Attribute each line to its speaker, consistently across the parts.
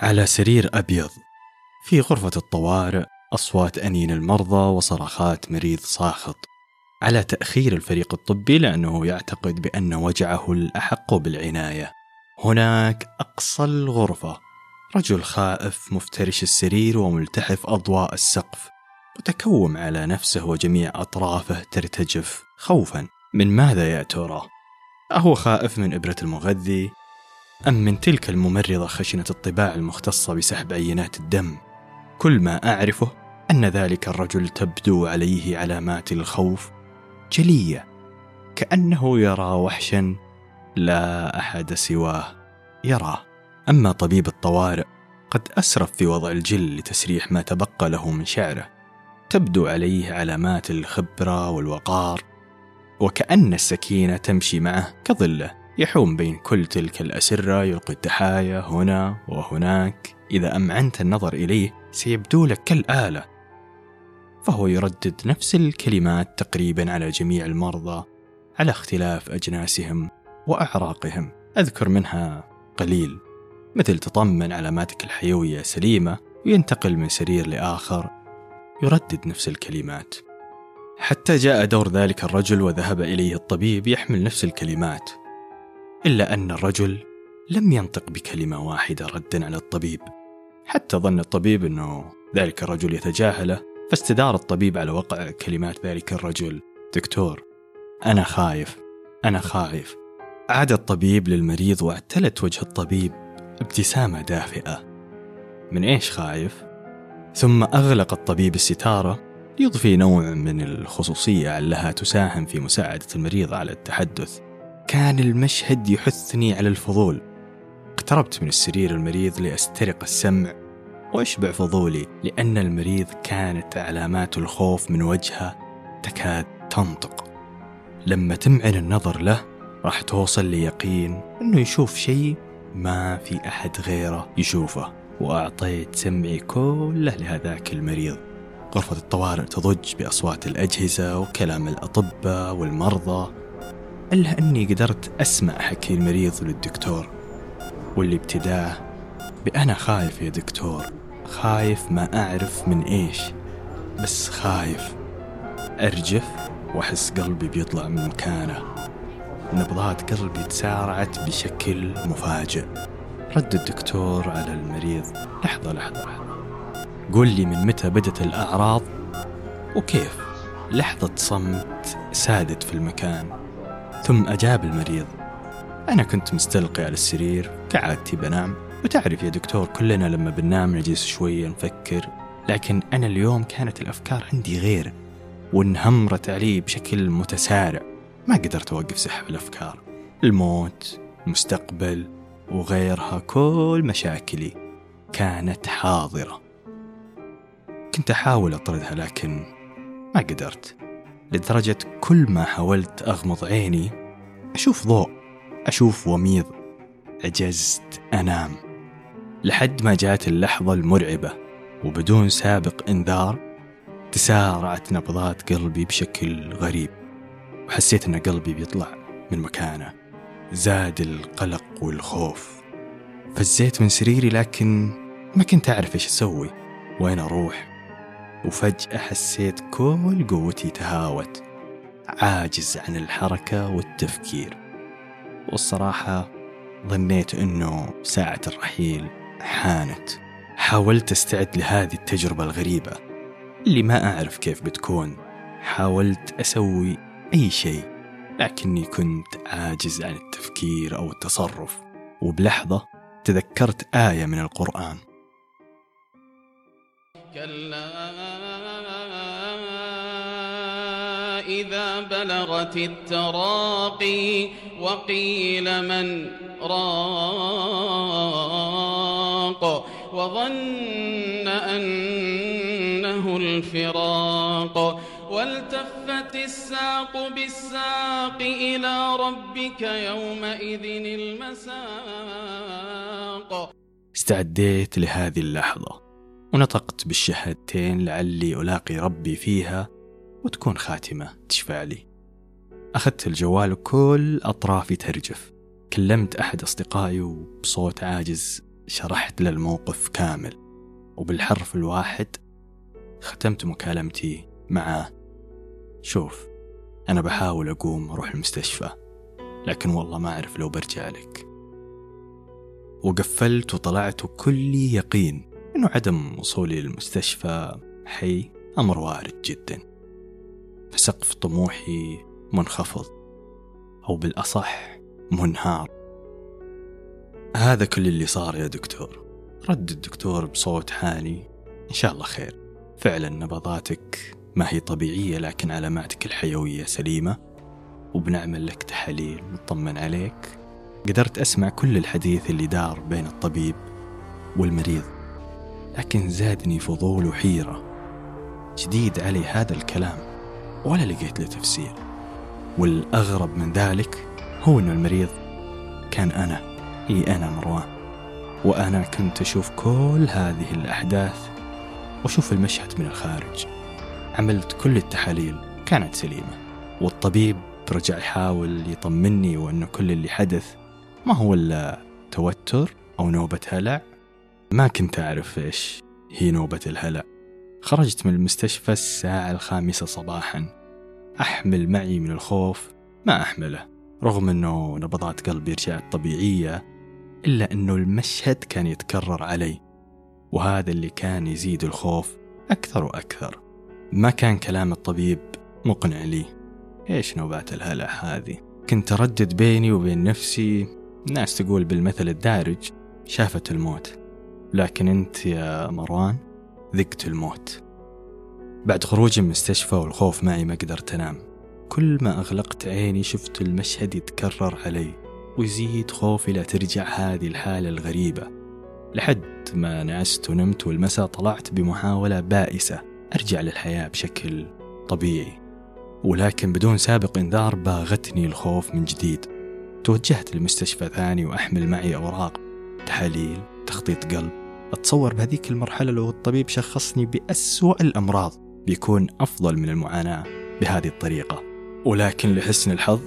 Speaker 1: على سرير أبيض في غرفة الطوارئ أصوات أنين المرضى وصرخات مريض ساخط. على تأخير الفريق الطبي لأنه يعتقد بأن وجعه الأحق بالعناية. هناك أقصى الغرفة رجل خائف مفترش السرير وملتحف أضواء السقف متكوم على نفسه وجميع أطرافه ترتجف خوفا. من ماذا يا ترى؟ أهو خائف من إبرة المغذي أم من تلك الممرضة خشنة الطباع المختصة بسحب عينات الدم؟ كل ما أعرفه أن ذلك الرجل تبدو عليه علامات الخوف جلية كأنه يرى وحشا لا أحد سواه يراه. أما طبيب الطوارئ قد أسرف في وضع الجل لتسريح ما تبقى له من شعره تبدو عليه علامات الخبرة والوقار وكأن السكينة تمشي معه كظله. يحوم بين كل تلك الأسرة يلقي التحايا هنا وهناك. إذا أمعنت النظر إليه سيبدو لك كالآلة. فهو يردد نفس الكلمات تقريبا على جميع المرضى على اختلاف أجناسهم وأعراقهم. أذكر منها قليل. مثل تطمن علاماتك الحيوية سليمة وينتقل من سرير لآخر. يردد نفس الكلمات. حتى جاء دور ذلك الرجل وذهب إليه الطبيب يحمل نفس الكلمات. إلا أن الرجل لم ينطق بكلمة واحدة ردا على الطبيب. حتى ظن الطبيب أنه ذلك الرجل يتجاهله فاستدار الطبيب على وقع كلمات ذلك الرجل. دكتور أنا خايف أنا خايف. عاد الطبيب للمريض واعتلت وجه الطبيب ابتسامة دافئة. من إيش خايف؟ ثم أغلق الطبيب الستارة ليضفي نوع من الخصوصية علها تساهم في مساعدة المريض على التحدث. كان المشهد يحثني على الفضول. اقتربت من السرير المريض لأسترق السمع وأشبع فضولي لأن المريض كانت علامات الخوف من وجهه تكاد تنطق. لما تمعن النظر له راح توصل ليقين أنه يشوف شيء ما في أحد غيره يشوفه وأعطيت سمعي كله لهذاك المريض. غرفة الطوارئ تضج بأصوات الأجهزة وكلام الأطباء والمرضى إلا أني قدرت أسمع حكي المريض للدكتور واللي ابتداه بأنا خايف يا دكتور خايف ما أعرف من إيش بس خايف. أرجف وأحس قلبي بيطلع من مكانه. نبضات قلبي تسارعت بشكل مفاجئ. رد الدكتور على المريض. لحظة لحظة لحظة. قول لي من متى بدت الأعراض؟ وكيف؟ لحظة صمت سادت في المكان. ثم أجاب المريض أنا كنت مستلقي على السرير كعادتي بنام وتعرف يا دكتور كلنا لما بننام نجلس شوية نفكر لكن أنا اليوم كانت الأفكار عندي غير وانهمرت علي بشكل متسارع ما قدرت أوقف سحب الأفكار الموت المستقبل وغيرها كل مشاكلي كانت حاضرة. كنت أحاول أطردها لكن ما قدرت. لدرجة كل ما حاولت أغمض عيني أشوف ضوء أشوف وميض عجزت أنام. لحد ما جات اللحظة المرعبة وبدون سابق إنذار تسارعت نبضات قلبي بشكل غريب وحسيت أن قلبي بيطلع من مكانه. زاد القلق والخوف. فزيت من سريري لكن ما كنت أعرف إيش أسوي وين أروح. وفجأة حسيت كل قوتي تهاوت عاجز عن الحركة والتفكير. والصراحة ظنيت أنه ساعة الرحيل حانت. حاولت أستعد لهذه التجربة الغريبة. اللي ما أعرف كيف بتكون. حاولت أسوي أي شيء لكني كنت عاجز عن التفكير أو التصرف. وبلحظة تذكرت آية من القرآن. كلا.
Speaker 2: إذا بلغت التراقي وقيل من راق وظن أنه الفراق والتفت الساق بالساق إلى ربك يومئذ المساق.
Speaker 1: استعديت لهذه اللحظة. ونطقت بالشهادتين لعلي ألاقي ربي فيها وتكون خاتمة تشفع لي. أخذت الجوال وكل أطرافي ترجف. كلمت أحد أصدقائي وبصوت عاجز شرحت له الموقف كامل. وبالحرف الواحد ختمت مكالمتي معاه شوف أنا بحاول أقوم أروح المستشفى لكن والله ما أعرف لو برجع لك. وقفلت وطلعت وكلي يقين أنه عدم وصولي للمستشفى. حي أمر وارد جدا. فسقف طموحي منخفض. أو بالأصح منهار. هذا كل اللي صار يا دكتور. رد الدكتور بصوت حاني إن شاء الله خير. فعلا نبضاتك ما هي طبيعية لكن علاماتك الحيوية سليمة. وبنعمل لك تحاليل نطمن عليك. قدرت أسمع كل الحديث اللي دار بين الطبيب والمريض. لكن زادني فضول وحيرة. جديد علي هذا الكلام ولا لقيت له تفسير. والأغرب من ذلك هو أن المريض كان أنا إي أنا مروان. وأنا كنت أشوف كل هذه الأحداث وأشوف المشهد من الخارج. عملت كل التحاليل كانت سليمة. والطبيب رجع يحاول يطمني وأنه كل اللي حدث ما هو إلا توتر أو نوبة هلع. ما كنت أعرف إيش هي نوبة الهلع. خرجت من المستشفى الساعة الخامسة صباحا. أحمل معي من الخوف. ما أحمله. رغم أنه نبضات قلبي رجعت طبيعية إلا أنه المشهد كان يتكرر علي. وهذا اللي كان يزيد الخوف أكثر وأكثر. ما كان كلام الطبيب مقنع لي. إيش نوبات الهلع هذه؟ كنت أردد بيني وبين نفسي. ناس تقول بالمثل الدارج شافت الموت. لكن أنت يا مروان ذقت الموت. بعد خروجي من المستشفى والخوف معي ما قدرت أنام كل ما أغلقت عيني شفت المشهد يتكرر علي ويزيد خوفي لا ترجع هذه الحالة الغريبة. لحد ما نعست ونمت والمساء طلعت بمحاولة بائسة أرجع للحياة بشكل طبيعي. ولكن بدون سابق إنذار باغتني الخوف من جديد. توجهت لمستشفى ثاني وأحمل معي أوراق تحاليل تخطيط قلب. أتصور بهذيك المرحلة لو الطبيب شخصني بأسوأ الأمراض بيكون أفضل من المعاناة بهذه الطريقة. ولكن لحسن الحظ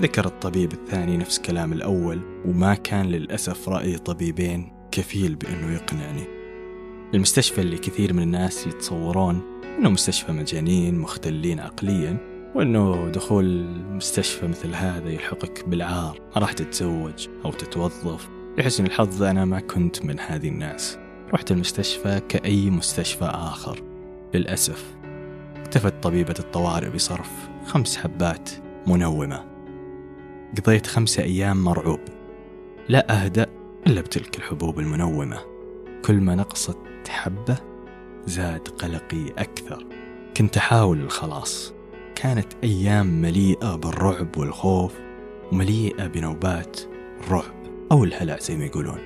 Speaker 1: ذكر الطبيب الثاني نفس كلام الأول وما كان للأسف رأي طبيبين كفيل بأنه يقنعني. المستشفى اللي كثير من الناس يتصورون أنه مستشفى مجانين مختلين عقليا وأنه دخول مستشفى مثل هذا يلحقك بالعار. ما راح تتزوج أو تتوظف لحسن الحظ أنا ما كنت من هذه الناس. رحت المستشفى كأي مستشفى آخر. للأسف اكتفت طبيبة الطوارئ بصرف خمس حبات منومة. قضيت خمسة أيام مرعوب. لا أهدأ إلا بتلك الحبوب المنومة. كل ما نقصت حبة زاد قلقي أكثر. كنت أحاول الخلاص. كانت أيام مليئة بالرعب والخوف ومليئة بنوبات الرعب أو الهلع زي ما يقولون.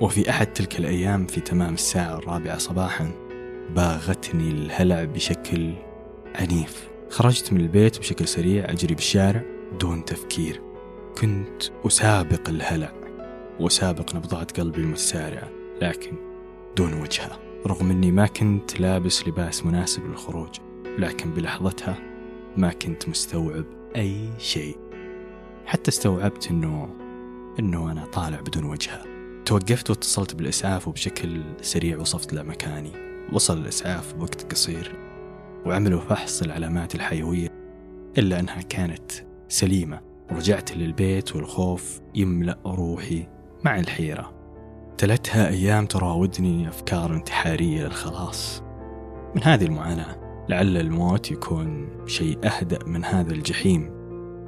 Speaker 1: وفي أحد تلك الأيام في تمام الساعة الرابعة صباحا باغتني الهلع بشكل عنيف خرجت من البيت بشكل سريع أجري بالشارع دون تفكير. كنت أسابق الهلع وأسابق نبضات قلبي المتسارعة لكن دون وجهة رغم أني ما كنت لابس لباس مناسب للخروج لكن بلحظتها ما كنت مستوعب أي شيء. حتى استوعبت أنه أنه أنا طالع بدون وجهة. توقفت واتصلت بالإسعاف وبشكل سريع وصفت له مكاني. وصل الإسعاف بوقت قصير. وعملوا فحص العلامات الحيوية إلا أنها كانت سليمة. رجعت للبيت والخوف يملأ روحي مع الحيرة. تلتها أيام تراودني أفكار انتحارية للخلاص. من هذه المعاناة لعل الموت يكون شيء أهدأ من هذا الجحيم.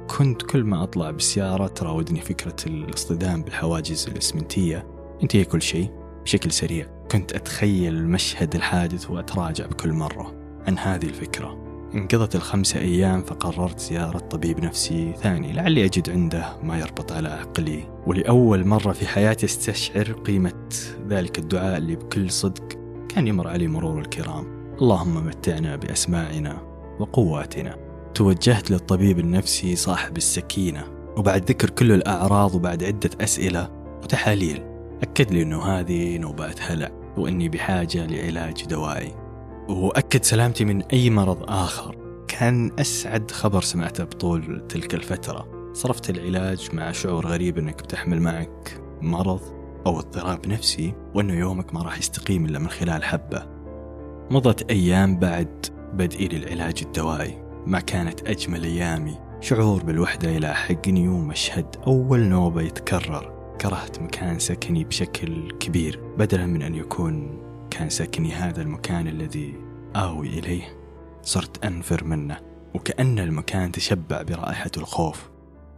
Speaker 1: كنت كل ما أطلع بالسيارة تراودني فكرة الاصطدام بالحواجز الإسمنتية. ينتهي كل شيء بشكل سريع. كنت أتخيل مشهد الحادث وأتراجع بكل مرة عن هذه الفكرة. انقضت الخمسة أيام فقررت زيارة طبيب نفسي ثاني. لعلي أجد عنده ما يربط على عقلي. ولأول مرة في حياتي أستشعر قيمة ذلك الدعاء اللي بكل صدق كان يمر علي مرور الكرام. اللهم متعنا بأسماعنا وقواتنا. توجهت للطبيب النفسي صاحب السكينة وبعد ذكر كل الأعراض وبعد عدة أسئلة وتحاليل أكد لي أنه هذه نوبات هلع وأني بحاجة لعلاج دوائي. وأكد سلامتي من أي مرض آخر. كان أسعد خبر سمعته بطول تلك الفترة. صرفت العلاج مع شعور غريب أنك بتحمل معك مرض أو اضطراب نفسي وأنه يومك ما راح يستقيم إلا من خلال حبة. مضت أيام بعد بدئي للعلاج الدوائي. ما كانت أجمل أيامي. شعور بالوحدة يلاحقني ومشهد أول نوبة يتكرر. كرهت مكان سكني بشكل كبير بدلا من أن يكون كان سكني هذا المكان الذي آوي إليه. صرت أنفر منه وكأن المكان تشبع برائحة الخوف.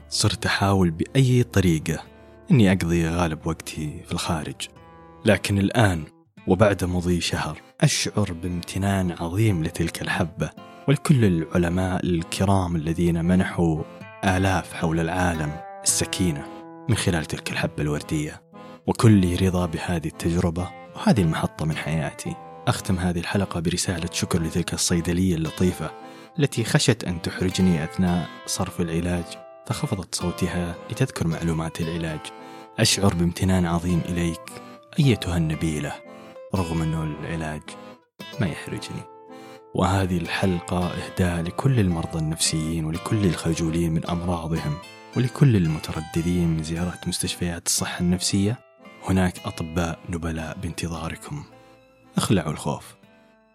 Speaker 1: صرت أحاول بأي طريقة أني أقضي غالب وقتي في الخارج. لكن الآن وبعد مضي شهر أشعر بامتنان عظيم لتلك الحبة. ولكل العلماء الكرام الذين منحوا آلاف حول العالم السكينة من خلال تلك الحبة الوردية. وكلي رضا بهذه التجربة وهذه المحطة من حياتي. أختم هذه الحلقة برسالة شكر لتلك الصيدلية اللطيفة التي خشت أن تحرجني أثناء صرف العلاج فخفضت صوتها لتذكر معلومات العلاج. أشعر بامتنان عظيم إليك أيتها النبيلة رغم أنه العلاج ما يحرجني. وهذه الحلقة إهداء لكل المرضى النفسيين ولكل الخجولين من أمراضهم ولكل المترددين من زيارة مستشفيات الصحة النفسية. هناك أطباء نبلاء بانتظاركم. أخلعوا الخوف.